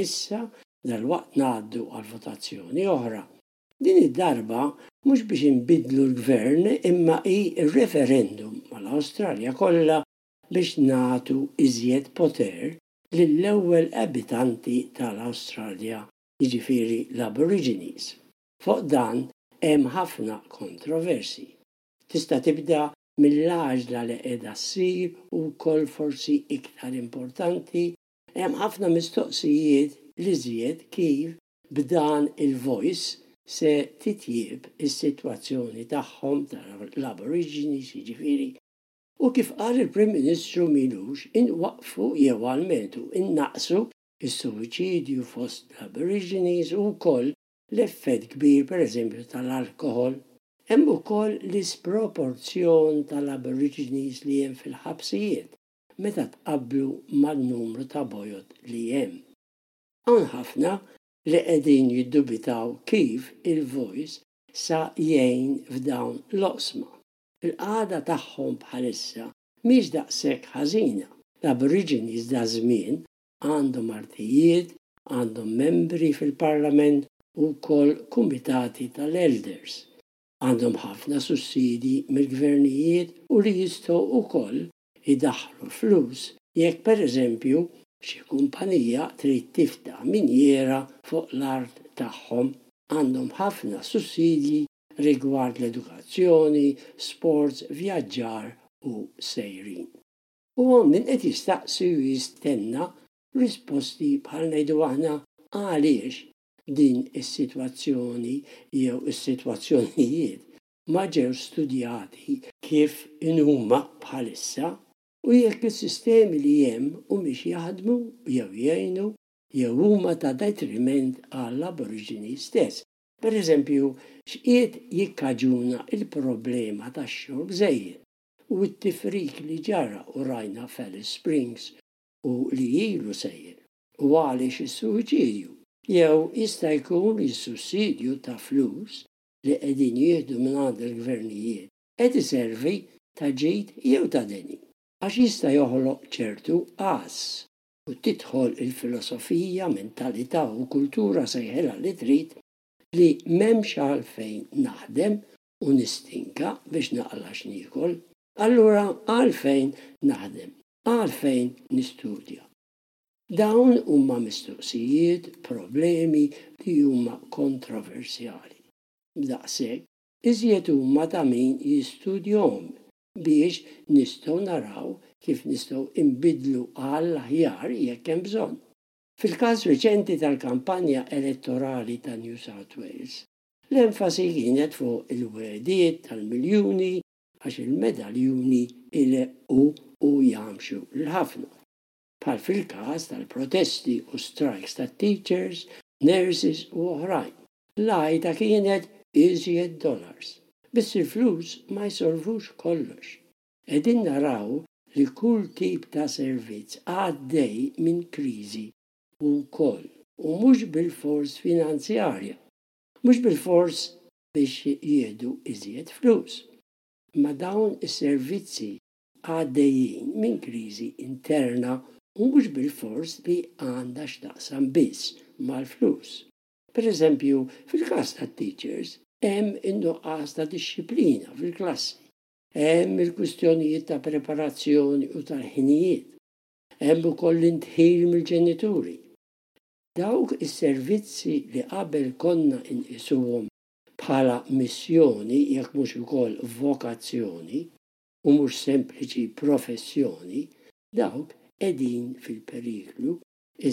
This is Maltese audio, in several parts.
Issa, dalwaqt ngħaddu għal votazzjoni oħra. Din id-darba mhux biex inbiddlu l-Gvern imma hi r-referendum mal-Awstralja kollha biex nagħtu iżjed poter lill-ewwel abitanti tal-Awstralja, jiġifieri l-Aborigines. Fuq dan hemm ħafna kontroversji. Tista' tibda mill-għaġla li qiegħda ssir u wkoll forsi iktar importanti, hemm ħafna mistoqsijiet l-iżjed kif b'dan il-voice se titjieb is-sitwazzjoni tagħhom, ta' l-Aborigines jiġifieri, u kif qal il-Prim Ministru m'ilux, inwaqqfu jew almenu nnaqqsu s-suwiċidju fost l-Aborigines u wkoll l-effett kbir pereżempju tal-alkoħol. Hemm ukoll l-isproporzjon tal-Aborigines li hemm fil-ħabsijiet meta tqabblu man-numru ta' bojod li hemm. Hawn ħafna li qegħdin jiddubitaw kif il-Voice sa jgħin f'dawn l-oqsma. Il-qagħda tagħhom bħalissa mhix daqshekk ħażina. L-Aborigines daż-żmien għandhom artijiet, għandhom membri fil-Parlament u wkoll kumitati tal-elders. Għandhom ħafna sussidji mill-gvernijiet u li jistgħu wkoll idaħħlu flus jekk pereżempju xi kumpanija trid tiftaħ minjiera fuq l-art tagħhom. Għandhom ħafna sussidji rigward l-edukazzjoni, sports, vjaġġar u sejrin. u hawn min qed jistaqsi u jistenna risposti bħal ngħidu aħna għaliex din is-sitwazzjoni jew is-sitwazzjonijiet ma ġewx studjati kif inhuma bħalissa u jekk is-sistemi li hemm humiex jaħdmu jew jgħinu jew huma ta' detriment għall-Aboriġini stess. Pereżempju, x'qiegħed jikkaġuna l-problema tax-xorb żejjed? u t-tifrik li ġara u rajna f'Alice Springs u li ilu sejjer u għaliex is-suwiċidju, jew jista' jkun is-sussidju ta' flus li qegħdin jieħdu minn għand il-gvernijiet, qed iservi ta' ġid jew ta' deni? Għax jista' joħloq ċertu għażż u tidħol il-filosofija, mentalità u kultura sejħilha li trid li m'hemmx għalfejn naħdem u nistinka biex naqra x'niekol. Allura għalfejn naħdem? Għalfejn nistudja? Dawn huma mistoqsijiet, problemi li huma kontroversjali. B'daqshekk iżjed huma ta' min jistudjahom biex nistgħu naraw kif nistgħu nbiddlu għall-aħjar jekk hemm bżonn. Fil-każ reċenti tal-kampanja elettorali ta' New South Wales, L-enfasi kienet fuq il-wegħdiet tal-miljuni għax il-medaljuni jleqqu u jgħammxu lil ħafna. Bħal fil-każ tal-protesti u strajks tat-teachers, nurses u oħrajn. L-għajta kienet iżjed dollars. Biss il-flus ma jsolvux kollox. Qegħdin naraw li kull tip ta' servizz għaddej minn kriżi wkoll. U mhux bilfors finanzjarja, mhux bilfors biex jieħdu iżjed flus. Imma dawn is-servizzi għaddejjin minn kriżi interna u mhux bilfors li għandha x'taqsam biss mal-flus. Pereżempju, fil-każ tat-teachers, hemm in-nuqqas ta' dixxiplina fil-klassi. Hemm il-kwistjonijiet ta' preparazzjoni u tal-ħinijiet. Hemm ukoll id-dħil mill-ġenituri. Dawk is-servizzi li qabel konna nqisuhom bħala missjoni jekk mhux ukoll vokazzjoni u mhux sempliċi professjoni, dawk qegħdin fil-periklu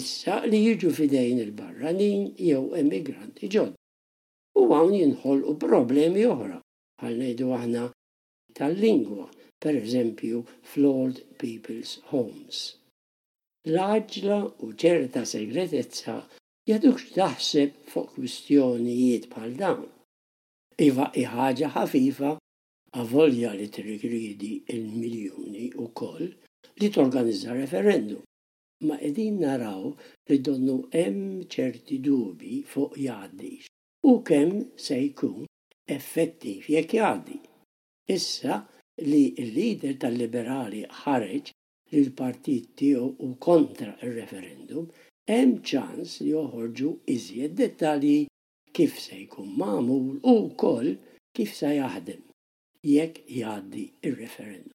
issa li jiġu f'idejn il-barranin jew emigranti ġodda. U hawn jinħolqu problemi oħra, bħal ngħidu aħna, tal-lingwa, pereżempju fl-old people's homes. L-għaġġla u ċerta segretezza jagħtuk x'taħseb fuq kwistjonijiet bħal dawn. Iva hi ħaġa ħafifa, avolja li tirrikjedi l-miljuni wkoll, li torganizza referendum. Imma qegħdin naraw li donnu hemm ċerti dubji fuq jgħaddix u kemm se jkun effettiv jekk jgħaddi. Issa li l-leader tal-Liberali ħareġ li l-partit tiegħu hu kontra r-referendum, hemm ċans li joħorġu iżjed dettalji kif se jkun magħmul u wkoll kif sa jaħdem jekk jgħaddi r-referendum.